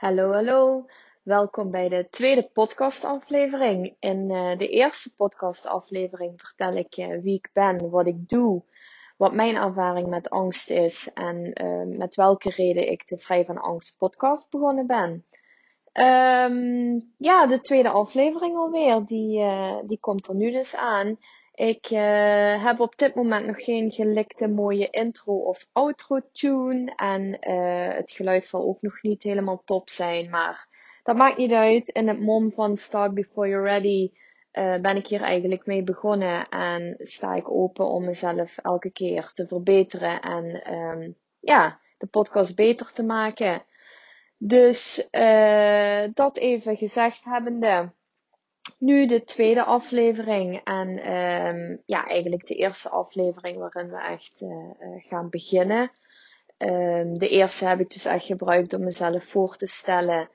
Hallo, hallo. Welkom bij de tweede podcastaflevering. In uh, de eerste podcastaflevering vertel ik wie ik ben, wat ik doe, wat mijn ervaring met angst is en uh, met welke reden ik de Vrij van Angst podcast begonnen ben. Um, ja, de tweede aflevering alweer, die, die komt er nu dus aan. Ik uh, heb op dit moment nog geen gelikte mooie intro of outro tune. En uh, het geluid zal ook nog niet helemaal top zijn. Maar dat maakt niet uit. In het mom van Start Before You're Ready uh, ben ik hier eigenlijk mee begonnen. En sta ik open om mezelf elke keer te verbeteren. En um, ja, de podcast beter te maken. Dus dat even gezegd hebbende nu de tweede aflevering. En um, ja, eigenlijk de eerste aflevering waarin we echt uh, gaan beginnen. Um, de eerste heb ik dus echt gebruikt om mezelf voor te stellen.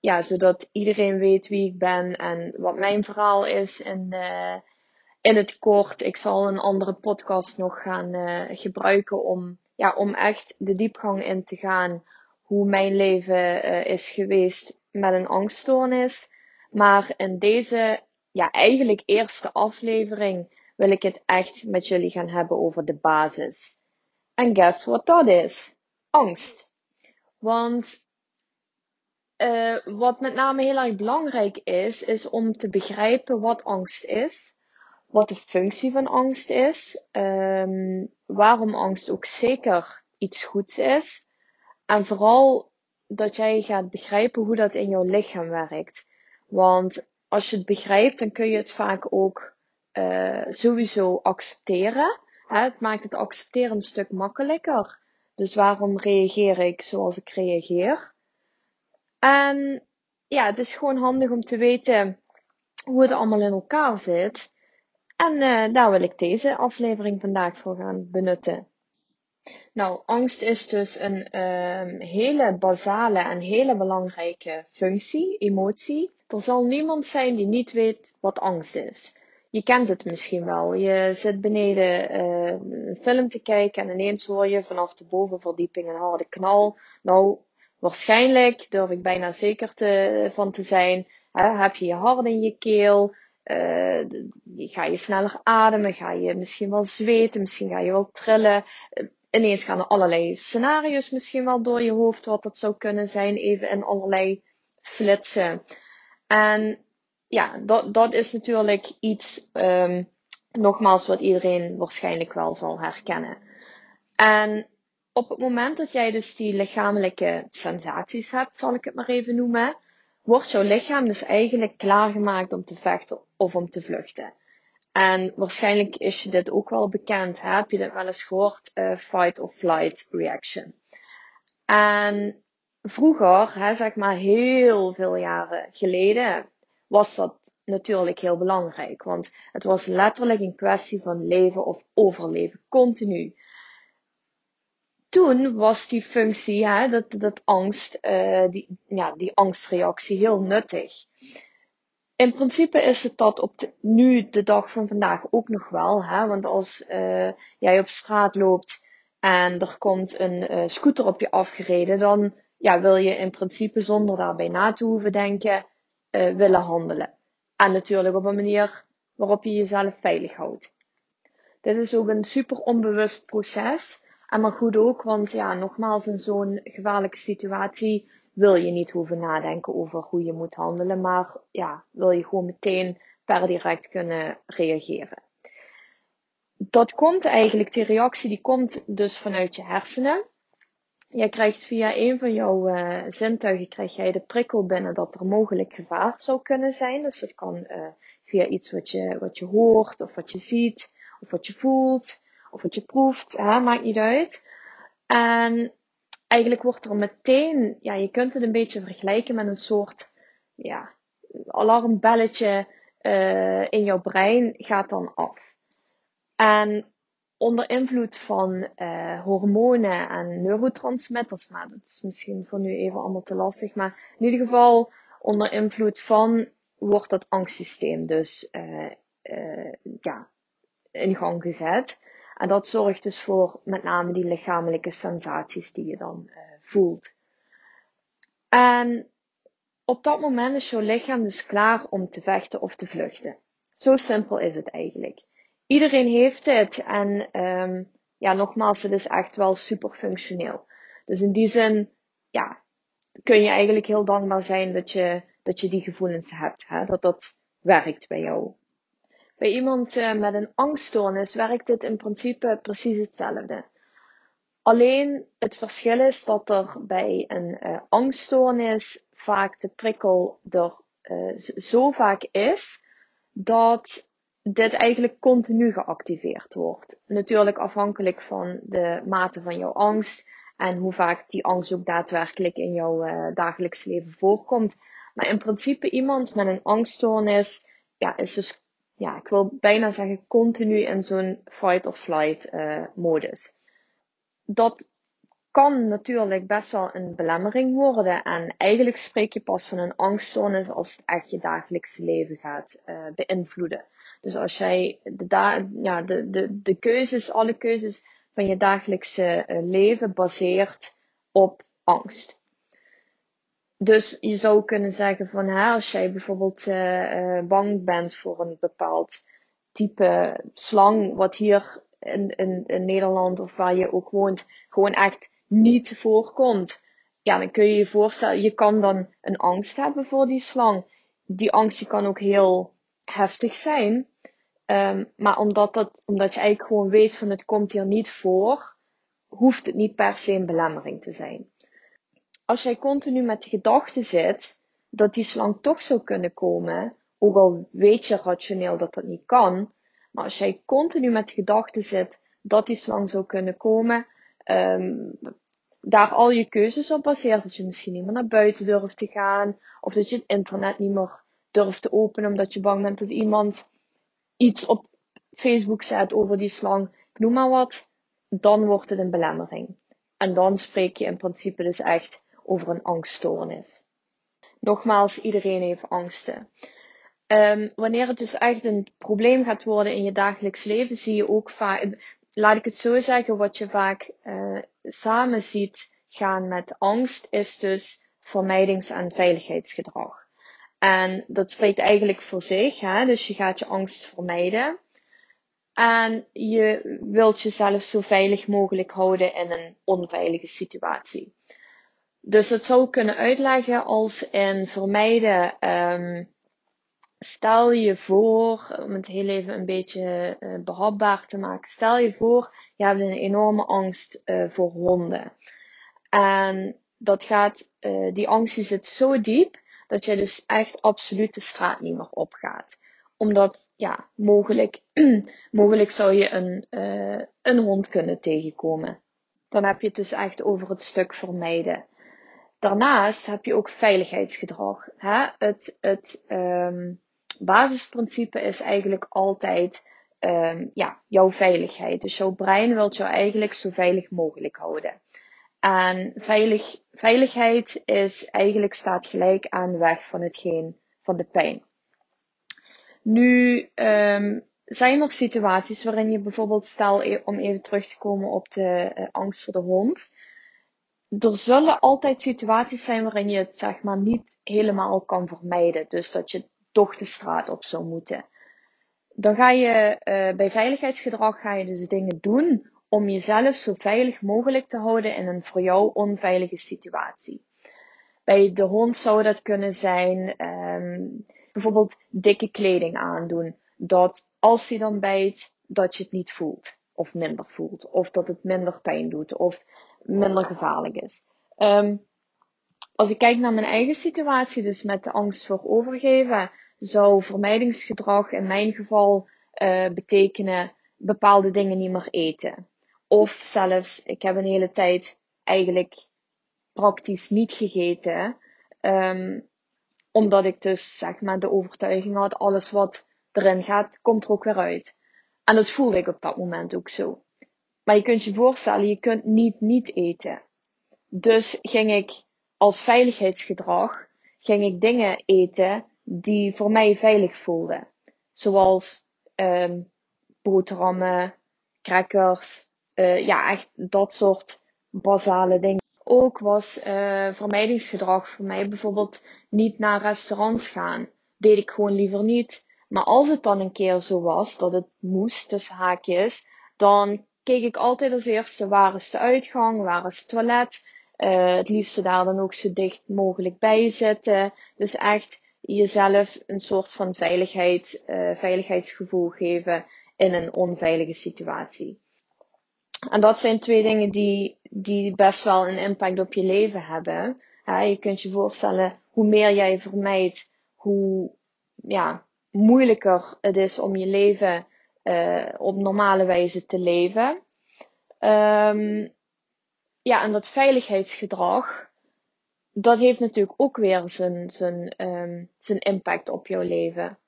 Ja, zodat iedereen weet wie ik ben en wat mijn verhaal is in, uh, in het kort. Ik zal een andere podcast nog gaan gebruiken om, ja, om echt de diepgang in te gaan. Hoe mijn leven is geweest met een angststoornis. Maar in deze, ja, eigenlijk eerste aflevering wil ik het echt met jullie gaan hebben over de basis. En guess what dat is? Angst. Want uh, wat met name heel erg belangrijk is, is om te begrijpen wat angst is, wat de functie van angst is, um, waarom angst ook zeker iets goeds is, en vooral dat jij gaat begrijpen hoe dat in jouw lichaam werkt. Want als je het begrijpt, dan kun je het vaak ook uh, sowieso accepteren. Hè? Het maakt het accepteren een stuk makkelijker. Dus waarom reageer ik zoals ik reageer? En ja, het is gewoon handig om te weten hoe het allemaal in elkaar zit. En uh, daar wil ik deze aflevering vandaag voor gaan benutten. Nou, angst is dus een um, hele basale en hele belangrijke functie, emotie. Er zal niemand zijn die niet weet wat angst is. Je kent het misschien wel. Je zit beneden uh, een film te kijken en ineens hoor je vanaf de bovenverdieping een harde knal. Nou, waarschijnlijk durf ik bijna zeker te, van te zijn. Hè, heb je je hart in je keel? Uh, ga je sneller ademen? Ga je misschien wel zweten? Misschien ga je wel trillen? ineens gaan er allerlei scenario's misschien wel door je hoofd wat dat zou kunnen zijn, even in allerlei flitsen. En ja, dat, dat is natuurlijk iets, um, nogmaals, wat iedereen waarschijnlijk wel zal herkennen. En op het moment dat jij dus die lichamelijke sensaties hebt, zal ik het maar even noemen, wordt jouw lichaam dus eigenlijk klaargemaakt om te vechten of om te vluchten. En waarschijnlijk is je dit ook wel bekend. Hè? Heb je dit wel eens gehoord? Uh, fight or flight reaction. En vroeger, hè, zeg maar heel veel jaren geleden, was dat natuurlijk heel belangrijk. Want het was letterlijk een kwestie van leven of overleven, continu. Toen was die functie, hè, dat, dat angst, uh, die, ja, die angstreactie heel nuttig in principe is het dat op nu de dag van vandaag ook nog wel. Hè? Want als uh, jij op straat loopt en er komt een uh, scooter op je afgereden, dan ja, wil je in principe zonder daarbij na te hoeven denken, uh, willen handelen. En natuurlijk op een manier waarop je jezelf veilig houdt. Dit is ook een super onbewust proces. En maar goed ook, want ja, nogmaals, in zo'n gevaarlijke situatie wil je niet hoeven nadenken over hoe je moet handelen, maar ja, wil je gewoon meteen per direct kunnen reageren. Dat komt eigenlijk, die reactie die komt dus vanuit je hersenen. Jij krijgt via een van jouw uh, zintuigen krijg jij de prikkel binnen dat er mogelijk gevaar zou kunnen zijn. Dus dat kan uh, via iets wat je, wat je hoort, of wat je ziet, of wat je voelt, of wat je proeft, hè, maakt niet uit. En eigenlijk wordt er meteen, ja, je kunt het een beetje vergelijken met een soort, ja, alarmbelletje uh, in jouw brein gaat dan af. En onder invloed van uh, hormonen en neurotransmitters, nou, dat is misschien voor nu even allemaal te lastig, maar in ieder geval onder invloed van wordt dat angstsysteem dus uh, uh, ja, in gang gezet. En dat zorgt dus voor met name die lichamelijke sensaties die je dan voelt. En op dat moment is jouw lichaam dus klaar om te vechten of te vluchten. Zo simpel is het eigenlijk. Iedereen heeft het en um, ja, nogmaals, het is echt wel super functioneel. Dus in die zin, ja, kun je eigenlijk heel dankbaar zijn dat je, dat je die gevoelens hebt. Hè? Dat dat werkt bij jou. Bij iemand uh, met een angststoornis werkt dit in principe precies hetzelfde. Alleen het verschil is dat er bij een uh, angststoornis vaak de prikkel er uh, zo vaak is dat dit eigenlijk continu geactiveerd wordt. Natuurlijk afhankelijk van de mate van jouw angst en hoe vaak die angst ook daadwerkelijk in jouw uh, dagelijks leven voorkomt. Maar in principe iemand met een angststoornis ja, is dus, ja, ik wil bijna zeggen continu in zo'n fight or flight uh, modus. Dat kan natuurlijk best wel een belemmering worden. En eigenlijk spreek je pas van een angststoornis als het echt je dagelijkse leven gaat uh, beïnvloeden. Dus als jij de, ja, de, de, de keuzes, alle keuzes van je dagelijkse uh, leven baseert op angst. Dus je zou kunnen zeggen van hè, als jij bijvoorbeeld uh, bang bent voor een bepaald type slang, wat hier in, in, Nederland of waar je ook woont, gewoon echt niet voorkomt. Ja, dan kun je je voorstellen, je kan dan een angst hebben voor die slang. Die angst kan ook heel heftig zijn. Um, maar omdat, dat, omdat je eigenlijk gewoon weet van het komt hier niet voor, hoeft het niet per se een belemmering te zijn. Als jij continu met de gedachte zit dat die slang toch zou kunnen komen, ook al weet je rationeel dat dat niet kan, maar als jij continu met de gedachte zit dat die slang zou kunnen komen, um, daar al je keuzes op baseert. Dat je misschien niet meer naar buiten durft te gaan. Of dat je het internet niet meer durft te openen omdat je bang bent dat iemand iets op Facebook zet over die slang. Noem maar wat. Dan wordt het een belemmering. En dan spreek je in principe dus echt over een angststoornis. Nogmaals, iedereen heeft angsten. Um, wanneer het dus echt een probleem gaat worden in je dagelijks leven, zie je ook vaak, laat ik het zo zeggen, wat je vaak uh, samen ziet gaan met angst, is dus vermijdings- en veiligheidsgedrag. En dat spreekt eigenlijk voor zich, hè? dus je gaat je angst vermijden. En je wilt jezelf zo veilig mogelijk houden in een onveilige situatie. Dus dat zou kunnen uitleggen als in vermijden um, stel je voor, om het heel even een beetje uh, behapbaar te maken, stel je voor, je hebt een enorme angst uh, voor honden. En dat gaat, uh, die angst die zit zo diep, dat je dus echt absoluut de straat niet meer opgaat. Omdat, ja, mogelijk, mogelijk zou je een, een hond kunnen tegenkomen. Dan heb je het dus echt over het stuk vermijden. Daarnaast heb je ook veiligheidsgedrag. Hè? Het, het, um, basisprincipe is eigenlijk altijd um, ja, jouw veiligheid. Dus jouw brein wil jou eigenlijk zo veilig mogelijk houden. En veilig, veiligheid is eigenlijk staat gelijk aan weg van hetgeen van de pijn. Nu um, zijn er situaties waarin je bijvoorbeeld, stel e-, om even terug te komen op de uh, angst voor de hond. Er zullen altijd situaties zijn waarin je het zeg maar niet helemaal kan vermijden. Dus dat je toch de straat op zou moeten. Dan ga je uh, bij veiligheidsgedrag ga je dus dingen doen om jezelf zo veilig mogelijk te houden in een voor jou onveilige situatie. Bij de hond zou dat kunnen zijn um, bijvoorbeeld dikke kleding aandoen. Dat als hij dan bijt, dat je het niet voelt. Of minder voelt. Of dat het minder pijn doet. Of minder gevaarlijk is. Um, als ik kijk naar mijn eigen situatie, dus met de angst voor overgeven, zou vermijdingsgedrag in mijn geval uh, betekenen bepaalde dingen niet meer eten. Of zelfs, ik heb een hele tijd eigenlijk praktisch niet gegeten. Um, omdat ik dus zeg maar de overtuiging had, alles wat erin gaat, komt er ook weer uit. En dat voelde ik op dat moment ook zo. Maar je kunt je voorstellen, je kunt niet niet eten. Dus ging ik als veiligheidsgedrag, ging ik dingen eten die voor mij veilig voelden. Zoals um, boterhammen, crackers, uh, ja, echt dat soort basale dingen. ook was uh, vermijdingsgedrag voor mij bijvoorbeeld niet naar restaurants gaan. Deed ik gewoon liever niet. Maar als het dan een keer zo was dat het moest, tussen haakjes, dan keek ik altijd als eerste waar is de uitgang, waar is het toilet. Uh, het liefste daar dan ook zo dicht mogelijk bij zitten. Dus echt jezelf een soort van veiligheid, veiligheidsgevoel geven in een onveilige situatie. En dat zijn twee dingen die, die best wel een impact op je leven hebben. Je kunt je voorstellen, hoe meer jij vermijdt, hoe ja, moeilijker het is om je leven uh, op normale wijze te leven. Um, ja, en dat veiligheidsgedrag, dat heeft natuurlijk ook weer zijn, zijn, um, zijn impact op jouw leven.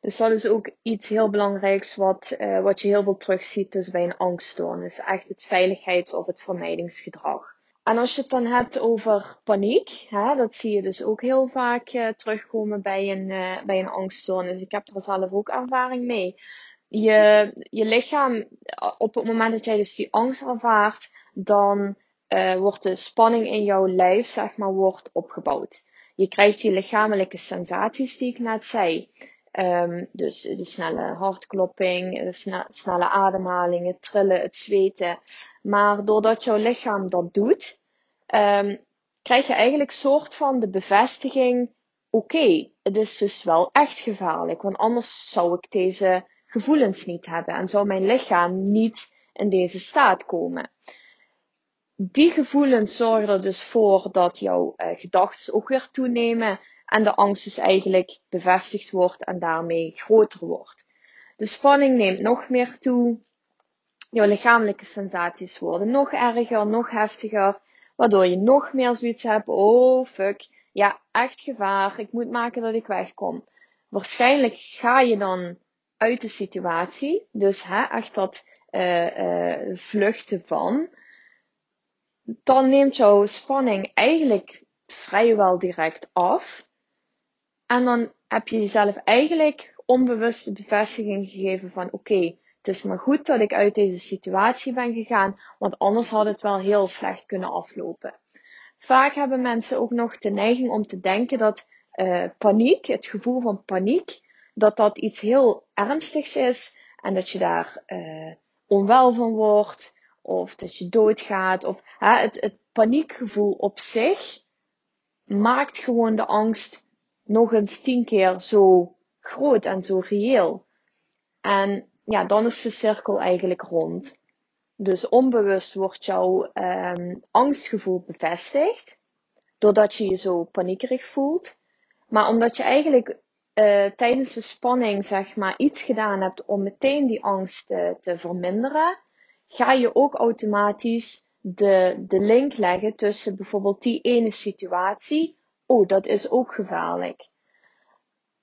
Dus dat is ook iets heel belangrijks wat, uh, wat je heel veel terugziet dus bij een angststoornis. Echt het veiligheids- of het vermijdingsgedrag. En als je het dan hebt over paniek, hè, dat zie je dus ook heel vaak uh, terugkomen bij een, uh, bij een angststoornis. Ik heb er zelf ook ervaring mee. Je, je lichaam, op het moment dat jij dus die angst ervaart, dan wordt de spanning in jouw lijf, zeg maar, wordt opgebouwd. Je krijgt die lichamelijke sensaties die ik net zei. Um, dus de snelle hartklopping, de snelle ademhaling, het trillen, het zweten. Maar doordat jouw lichaam dat doet, um, krijg je eigenlijk soort van de bevestiging: oké, het is dus wel echt gevaarlijk, want anders zou ik deze gevoelens niet hebben en zou mijn lichaam niet in deze staat komen. Die gevoelens zorgen er dus voor dat jouw uh, gedachten ook weer toenemen en de angst dus eigenlijk bevestigd wordt en daarmee groter wordt. De spanning neemt nog meer toe. Jouw lichamelijke sensaties worden nog erger, nog heftiger, waardoor je nog meer zoiets hebt. Oh fuck, ja, echt gevaar. Ik moet maken dat ik wegkom. Waarschijnlijk ga je dan uit de situatie, dus hè, echt dat uh, uh, vluchten van. Dan neemt jouw spanning eigenlijk vrijwel direct af. En dan heb je jezelf eigenlijk onbewust de bevestiging gegeven van oké, het is maar goed dat ik uit deze situatie ben gegaan, want anders had het wel heel slecht kunnen aflopen. Vaak hebben mensen ook nog de neiging om te denken dat uh, paniek, het gevoel van paniek, dat dat iets heel ernstigs is en dat je daar uh, onwel van wordt of dat je doodgaat of hè, het, het paniekgevoel op zich maakt gewoon de angst nog eens tien keer zo groot en zo reëel. En ja, dan is de cirkel eigenlijk rond. Dus onbewust wordt jouw um, angstgevoel bevestigd, doordat je je zo paniekerig voelt. Maar omdat je eigenlijk uh, tijdens de spanning zeg maar iets gedaan hebt om meteen die angst te, te verminderen, ga je ook automatisch de, de link leggen tussen bijvoorbeeld die ene situatie oh, dat is ook gevaarlijk.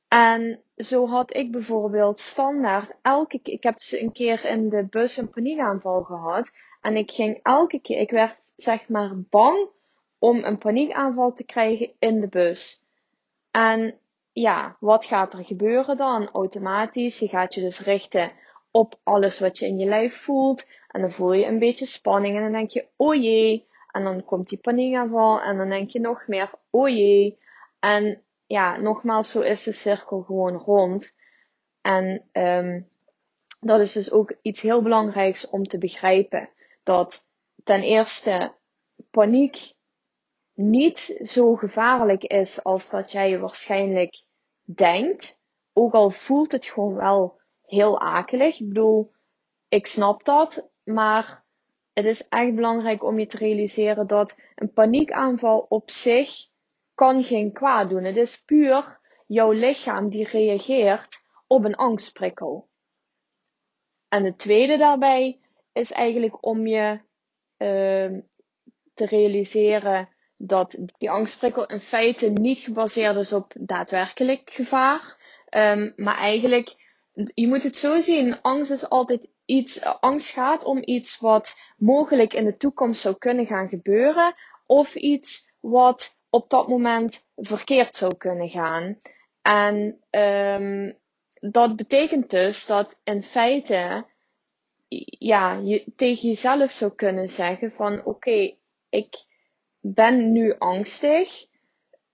En zo had ik bijvoorbeeld standaard elke keer, ik heb een keer in de bus een paniekaanval gehad. En ik ging elke keer, ik werd zeg maar bang om een paniekaanval te krijgen in de bus. En ja, wat gaat er gebeuren dan? Automatisch, je gaat je dus richten op alles wat je in je lijf voelt. En dan voel je een beetje spanning en dan denk je, oh jee, en dan komt die paniekaanval en dan denk je nog meer, oh jee. En ja, nogmaals, zo is de cirkel gewoon rond. En um, dat is dus ook iets heel belangrijks om te begrijpen. Dat ten eerste paniek niet zo gevaarlijk is als dat jij waarschijnlijk denkt. Ook al voelt het gewoon wel heel akelig. Ik bedoel, ik snap dat, maar het is echt belangrijk om je te realiseren dat een paniekaanval op zich kan geen kwaad doen. Het is puur jouw lichaam die reageert op een angstprikkel. En het tweede daarbij is eigenlijk om je uh, te realiseren dat die angstprikkel in feite niet gebaseerd is op daadwerkelijk gevaar, um, maar eigenlijk je moet het zo zien, angst is altijd iets, angst gaat om iets wat mogelijk in de toekomst zou kunnen gaan gebeuren, of iets wat op dat moment verkeerd zou kunnen gaan. En um, dat betekent dus dat in feite ja, je tegen jezelf zou kunnen zeggen van oké, ik ben nu angstig.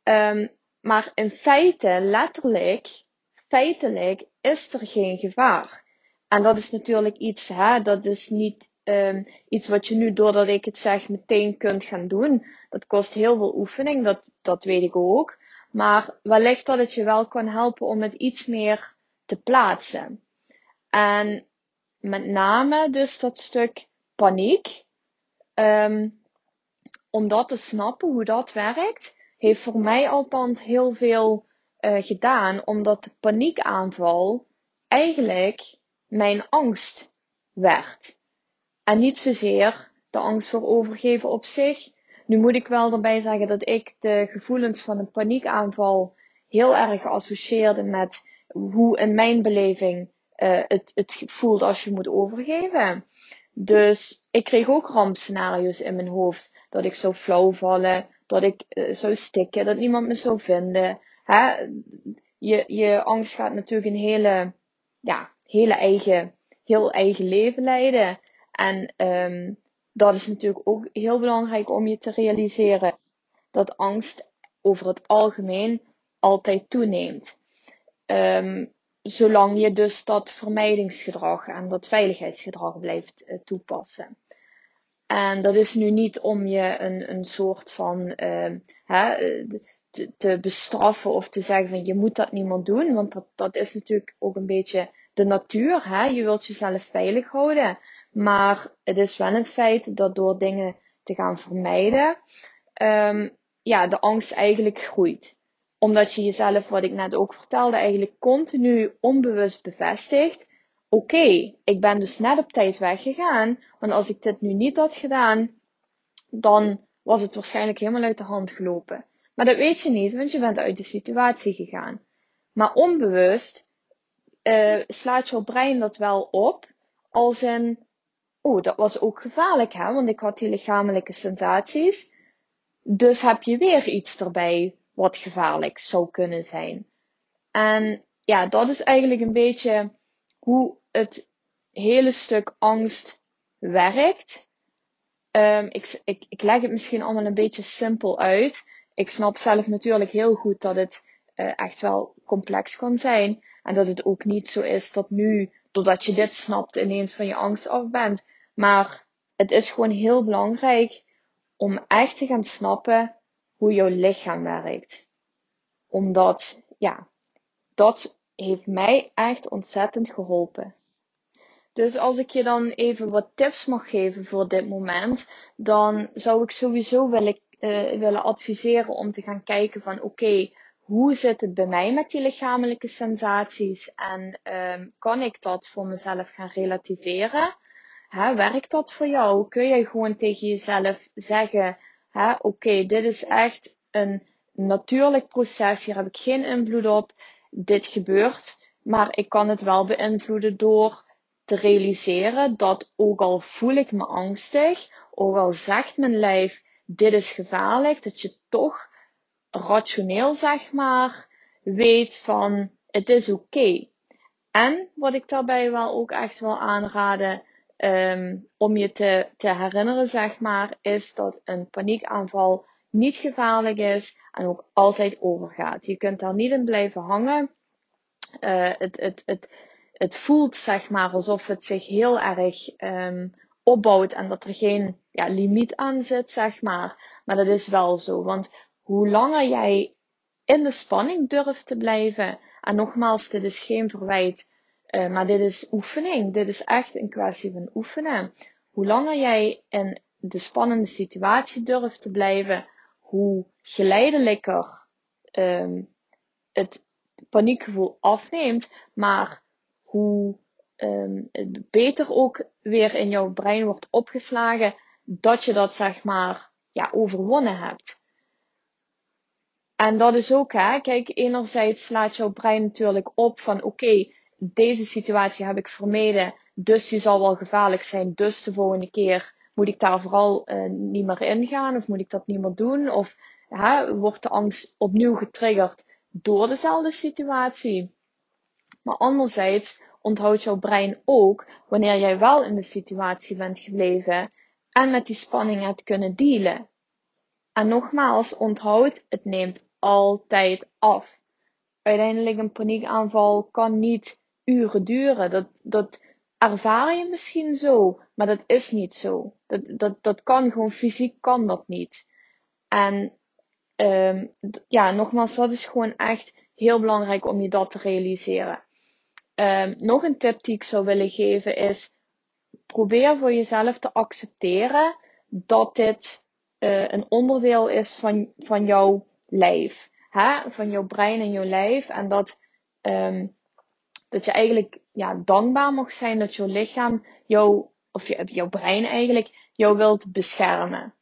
Um, maar in feite, letterlijk, feitelijk, is er geen gevaar. En dat is natuurlijk iets, hè, dat is niet um, iets wat je nu, doordat ik het zeg, meteen kunt gaan doen. Dat kost heel veel oefening, dat, dat weet ik ook. Maar wellicht dat het je wel kan helpen om het iets meer te plaatsen. En met name dus dat stuk paniek. Um, om dat te snappen hoe dat werkt, heeft voor mij althans heel veel uh, gedaan. Omdat de paniekaanval eigenlijk mijn angst werd. En niet zozeer de angst voor overgeven op zich. Nu moet ik wel erbij zeggen dat ik de gevoelens van een paniekaanval heel erg associeerde met hoe in mijn beleving uh, het, het voelt als je moet overgeven. Dus ik kreeg ook rampscenario's in mijn hoofd. Dat ik zou flauw vallen, dat ik uh, zou stikken, dat niemand me zou vinden. Hè? Je, je angst gaat natuurlijk een hele, ja, hele eigen, heel eigen leven leiden. En um, dat is natuurlijk ook heel belangrijk om je te realiseren. Dat angst over het algemeen altijd toeneemt. Um, zolang je dus dat vermijdingsgedrag en dat veiligheidsgedrag blijft uh, toepassen. En dat is nu niet om je een, een soort van uh, hè, te, te, bestraffen of te zeggen van je moet dat niemand doen. Want dat, dat is natuurlijk ook een beetje de natuur. Hè? Je wilt jezelf veilig houden. Maar het is wel een feit dat door dingen te gaan vermijden, um, ja, de angst eigenlijk groeit omdat je jezelf, wat ik net ook vertelde, eigenlijk continu onbewust bevestigt. Oké, ik ben dus net op tijd weggegaan. Want als ik dit nu niet had gedaan, dan was het waarschijnlijk helemaal uit de hand gelopen. Maar dat weet je niet, want je bent uit de situatie gegaan. Maar onbewust uh, slaat jouw brein dat wel op. Als in, oh, dat was ook gevaarlijk, hè? Want ik had die lichamelijke sensaties. Dus heb je weer iets erbij wat gevaarlijk zou kunnen zijn. En ja, dat is eigenlijk een beetje hoe het hele stuk angst werkt. Um, ik, ik, ik leg het misschien allemaal een beetje simpel uit. Ik snap zelf natuurlijk heel goed dat het uh, echt wel complex kan zijn. En dat het ook niet zo is dat nu, doordat je dit snapt, ineens van je angst af bent. Maar het is gewoon heel belangrijk om echt te gaan snappen hoe jouw lichaam werkt. Omdat, ja, dat heeft mij echt ontzettend geholpen. Dus als ik je dan even wat tips mag geven voor dit moment, dan zou ik sowieso willen, uh, willen adviseren om te gaan kijken van oké, hoe zit het bij mij met die lichamelijke sensaties en um, kan ik dat voor mezelf gaan relativeren? Hè, werkt dat voor jou? Kun je gewoon tegen jezelf zeggen, oké, dit is echt een natuurlijk proces, hier heb ik geen invloed op, dit gebeurt, maar ik kan het wel beïnvloeden door te realiseren dat ook al voel ik me angstig, ook al zegt mijn lijf dit is gevaarlijk, dat je toch rationeel zeg maar weet van het is oké. En wat ik daarbij wel ook echt wil aanraden, um, om je te, te herinneren zeg maar, is dat een paniekaanval niet gevaarlijk is en ook altijd overgaat. Je kunt daar niet in blijven hangen. Uh, het, het, het, het voelt zeg maar alsof het zich heel erg um, opbouwt en dat er geen ja, limiet aan zit, zeg maar. Maar dat is wel zo. Want hoe langer jij in de spanning durft te blijven, en nogmaals, dit is geen verwijt, uh, maar dit is oefening. Dit is echt een kwestie van oefenen. Hoe langer jij in de spannende situatie durft te blijven, hoe geleidelijker um, het paniekgevoel afneemt, maar hoe um, het beter ook weer in jouw brein wordt opgeslagen dat je dat zeg maar ja, overwonnen hebt. En dat is ook, hè, kijk, enerzijds slaat jouw brein natuurlijk op van oké, deze situatie heb ik vermeden, dus die zal wel gevaarlijk zijn, dus de volgende keer moet ik daar vooral uh, niet meer ingaan of moet ik dat niet meer doen? Of hè, wordt de angst opnieuw getriggerd door dezelfde situatie? Maar anderzijds onthoudt jouw brein ook wanneer jij wel in de situatie bent gebleven en met die spanning hebt kunnen dealen. En nogmaals, onthoud, het neemt altijd af. Uiteindelijk een paniekaanval kan niet uren duren. Dat, dat ervaar je misschien zo, maar dat is niet zo. Dat, dat, dat kan gewoon fysiek kan dat niet. En um, ja, nogmaals, dat is gewoon echt heel belangrijk om je dat te realiseren. Um, nog een tip die ik zou willen geven is: probeer voor jezelf te accepteren dat dit uh, een onderdeel is van, van jouw lijf. Hè? Van jouw brein en jouw lijf. En dat, um, dat je eigenlijk ja, dankbaar mag zijn dat jouw lichaam jou, of je, jouw brein eigenlijk, jou wilt beschermen.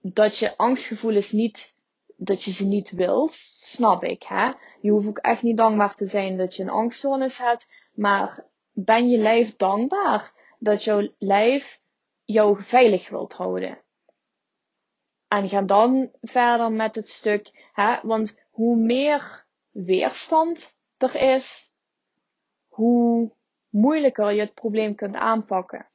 Dat je angstgevoelens niet, dat je ze niet wilt, snap ik. Hè? Je hoeft ook echt niet dankbaar te zijn dat je een angststoornis hebt. Maar ben je lijf dankbaar dat jouw lijf jou veilig wilt houden? En ga dan verder met het stuk, hè, want hoe meer weerstand er is, hoe moeilijker je het probleem kunt aanpakken.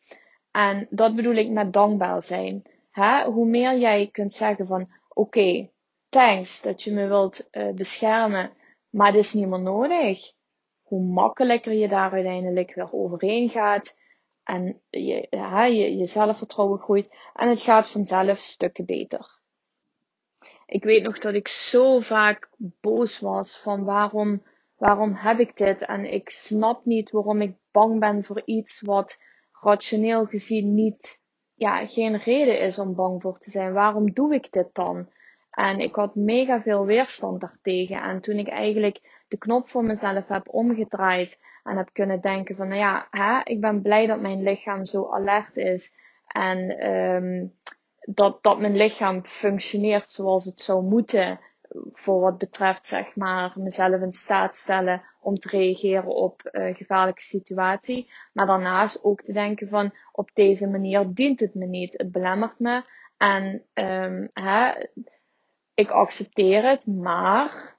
En dat bedoel ik met dankbaar zijn. Hè? Hoe meer jij kunt zeggen van, oké, thanks dat je me wilt uh, beschermen, maar het is niet meer nodig. Hoe makkelijker je daar uiteindelijk weer overheen gaat. En je, ja, je, je zelfvertrouwen groeit. En het gaat vanzelf stukken beter. Ik weet nog dat ik zo vaak boos was van waarom, waarom heb ik dit? En ik snap niet waarom ik bang ben voor iets wat rationeel gezien niet, ja, geen reden is om bang voor te zijn. Waarom doe ik dit dan? En ik had mega veel weerstand daartegen. En toen ik eigenlijk de knop voor mezelf heb omgedraaid en heb kunnen denken van, nou ja, hè, ik ben blij dat mijn lichaam zo alert is. En um, dat, dat mijn lichaam functioneert zoals het zou moeten. Voor wat betreft, zeg maar, mezelf in staat stellen om te reageren op uh, gevaarlijke situatie. Maar daarnaast ook te denken van, op deze manier dient het me niet. Het belemmert me. En um, hè, ik accepteer het, maar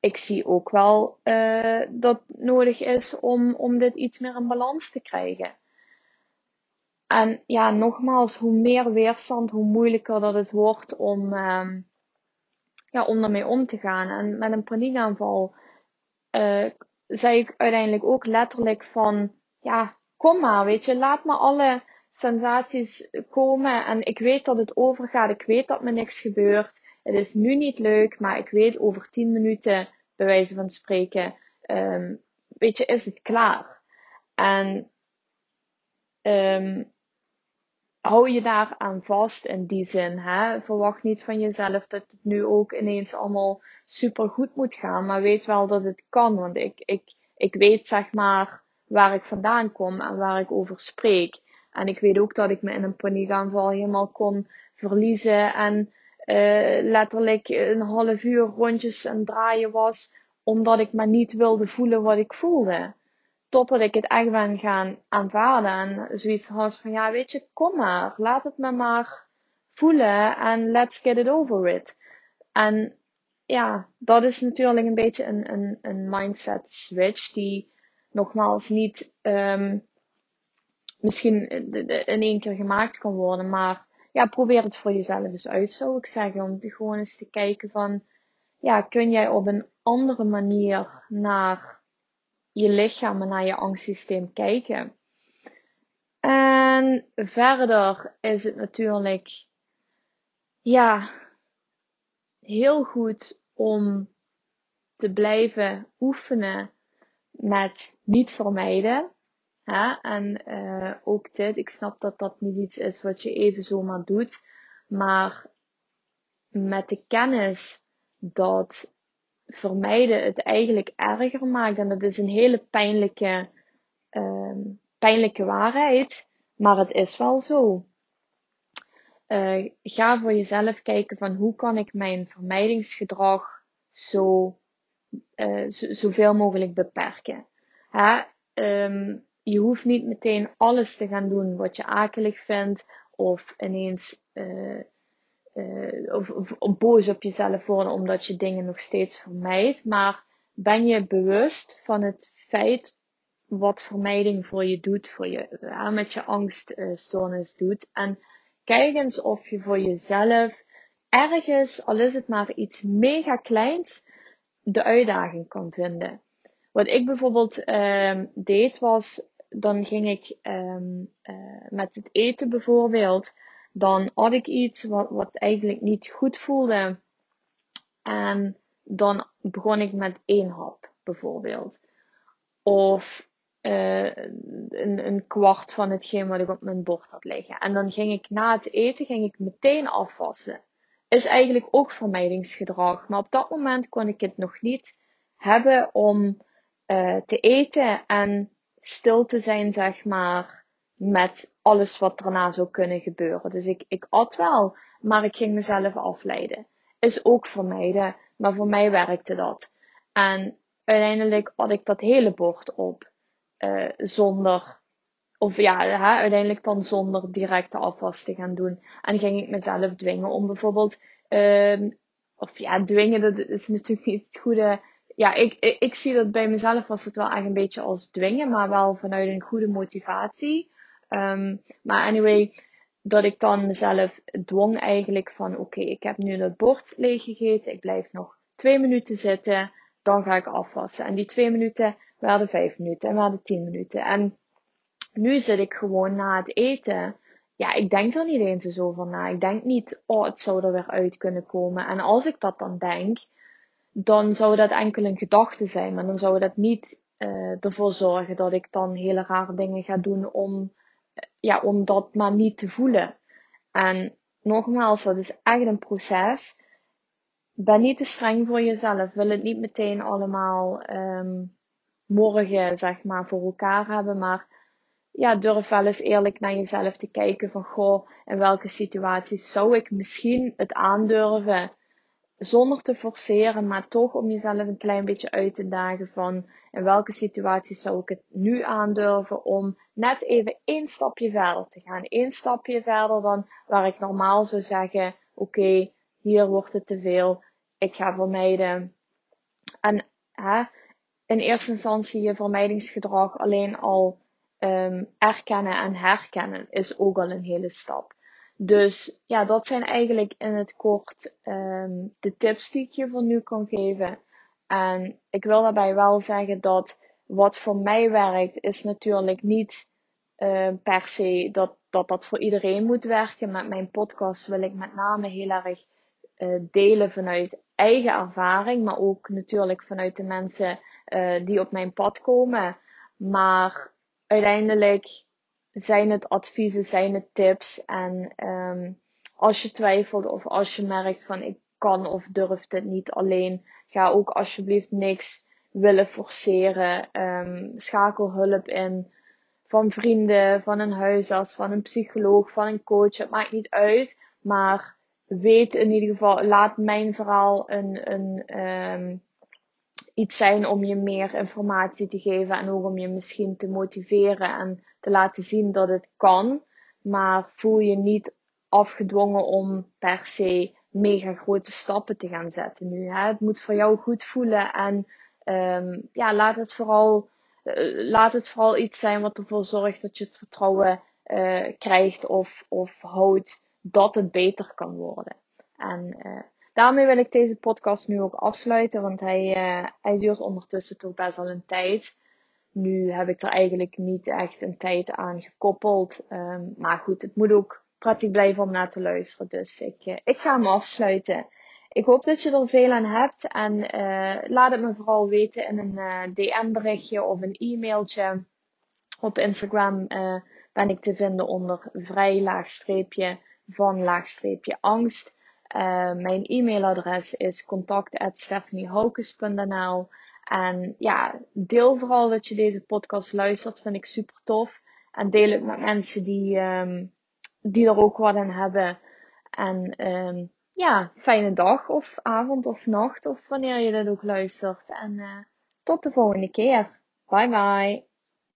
ik zie ook wel uh, dat nodig is om, om dit iets meer in balans te krijgen. En ja, nogmaals, hoe meer weerstand, hoe moeilijker dat het wordt om, um, ja, om daarmee om te gaan. En met een paniekaanval uh, zei ik uiteindelijk ook letterlijk van, ja, kom maar, weet je, laat me alle sensaties komen. En ik weet dat het overgaat, ik weet dat me niks gebeurt. Het is nu niet leuk, maar ik weet over tien minuten, bij wijze van spreken, um, weet je, is het klaar. En um, hou je daar aan vast in die zin. Hè? Verwacht niet van jezelf dat het nu ook ineens allemaal super goed moet gaan. Maar weet wel dat het kan. Want ik, ik, ik weet zeg maar waar ik vandaan kom en waar ik over spreek. En ik weet ook dat ik me in een paniekaanval helemaal kon verliezen. En letterlijk een half uur rondjes en draaien was. Omdat ik maar niet wilde voelen wat ik voelde. Totdat ik het echt ben gaan aanvaarden. En zoiets had van, ja, weet je, kom maar. Laat het me maar voelen. En let's get it over it. En ja, dat is natuurlijk een beetje een, een, een mindset switch. Die nogmaals niet um, misschien in één keer gemaakt kan worden. Maar ja, probeer het voor jezelf eens uit, zou ik zeggen. Om gewoon eens te kijken van, ja, kun jij op een andere manier naar je lichaam en naar je angstsysteem kijken. En verder is het natuurlijk, ja, heel goed om te blijven oefenen met niet vermijden. En uh, ook dit, ik snap dat dat niet iets is wat je even zomaar doet, maar met de kennis dat vermijden het eigenlijk erger maakt. En dat is een hele pijnlijke, um, pijnlijke waarheid. Maar het is wel zo. Uh, ga voor jezelf kijken van hoe kan ik mijn vermijdingsgedrag zo, uh, zoveel mogelijk beperken. Hè? Um, je hoeft niet meteen alles te gaan doen wat je akelig vindt of ineens uh, uh, of, boos op jezelf worden omdat je dingen nog steeds vermijdt. Maar ben je bewust van het feit wat vermijding voor je doet, voor je, uh, met je angststoornis doet. En kijk eens of je voor jezelf ergens, al is het maar iets mega kleins, de uitdaging kan vinden. Wat ik bijvoorbeeld uh, deed was, dan ging ik um, uh, met het eten bijvoorbeeld, dan had ik iets wat, wat eigenlijk niet goed voelde. En dan begon ik met één hap bijvoorbeeld. Of uh, een, een kwart van hetgeen wat ik op mijn bord had liggen. En dan ging ik na het eten ging ik meteen afwassen. Is eigenlijk ook vermijdingsgedrag. Maar op dat moment kon ik het nog niet hebben om uh, te eten en stil te zijn, zeg maar, met alles wat daarna zou kunnen gebeuren. Dus ik, ik at wel, maar ik ging mezelf afleiden. Is ook vermijden, maar voor mij werkte dat. En uiteindelijk had ik dat hele bord op. Uh, zonder, of ja, hè, uiteindelijk dan zonder directe afwas te gaan doen. En ging ik mezelf dwingen om bijvoorbeeld, uh, of ja, dwingen, dat is natuurlijk niet het goede. Ja, ik, ik, zie dat bij mezelf was het wel echt een beetje als dwingen, maar wel vanuit een goede motivatie. Um, maar anyway, dat ik dan mezelf dwong eigenlijk van oké, ik heb nu dat bord leeg gegeten, ik blijf nog twee minuten zitten, dan ga ik afwassen. En die twee minuten werden vijf minuten en werden tien minuten. En nu zit ik gewoon na het eten. Ja, ik denk er niet eens eens over na. Ik denk niet, oh, het zou er weer uit kunnen komen. En als ik dat dan denk, dan zou dat enkel een gedachte zijn. Maar dan zou dat niet uh, ervoor zorgen dat ik dan hele rare dingen ga doen om ja, om dat maar niet te voelen. En nogmaals, dat is echt een proces. Ben niet te streng voor jezelf. Wil het niet meteen allemaal um, morgen, zeg maar, voor elkaar hebben. Maar ja, durf wel eens eerlijk naar jezelf te kijken van, goh, in welke situaties zou ik misschien het aandurven zonder te forceren, maar toch om jezelf een klein beetje uit te dagen van in welke situaties zou ik het nu aandurven om net even één stapje verder te gaan. Eén stapje verder dan waar ik normaal zou zeggen, oké, hier wordt het te veel, ik ga vermijden. En hè, in eerste instantie je vermijdingsgedrag alleen al um, erkennen en herkennen is ook al een hele stap. Dus ja, dat zijn eigenlijk in het kort um, de tips die ik je voor nu kan geven. En ik wil daarbij wel zeggen dat wat voor mij werkt, is natuurlijk niet uh, per se dat, dat dat voor iedereen moet werken. Met mijn podcast wil ik met name heel erg uh, delen vanuit eigen ervaring, maar ook natuurlijk vanuit de mensen uh, die op mijn pad komen. Maar uiteindelijk zijn het adviezen, zijn het tips. En um, als je twijfelt of als je merkt van ik kan of durf dit niet alleen, ga ook alsjeblieft niks willen forceren. Um, schakel hulp in van vrienden, van een huisarts, van een psycholoog, van een coach. Het maakt niet uit. Maar weet in ieder geval, laat mijn verhaal een, een um, iets zijn om je meer informatie te geven en ook om je misschien te motiveren en te laten zien dat het kan. Maar voel je niet afgedwongen om per se mega grote stappen te gaan zetten nu. Hè? Het moet voor jou goed voelen en um, ja, laat het vooral, uh, laat het vooral iets zijn wat ervoor zorgt dat je het vertrouwen uh, krijgt of, of houdt dat het beter kan worden. En uh, daarmee wil ik deze podcast nu ook afsluiten, want hij, uh, hij duurt ondertussen toch best wel een tijd. Nu heb ik er eigenlijk niet echt een tijd aan gekoppeld. Um, maar goed, het moet ook prettig blijven om naar te luisteren. Dus ik, uh, ik ga hem afsluiten. Ik hoop dat je er veel aan hebt. En uh, laat het me vooral weten in een uh, DM berichtje of een e-mailtje. Op Instagram ben ik te vinden onder vrij laagstreepje van laagstreepje angst. Uh, mijn e-mailadres is contact@stephaniehaukes.nl En ja, deel vooral dat je deze podcast luistert, vind ik super tof. En deel het met mensen die, um, die er ook wat aan hebben. En um, ja, fijne dag of avond of nacht of wanneer je dit ook luistert. En uh, tot de volgende keer. Bye bye.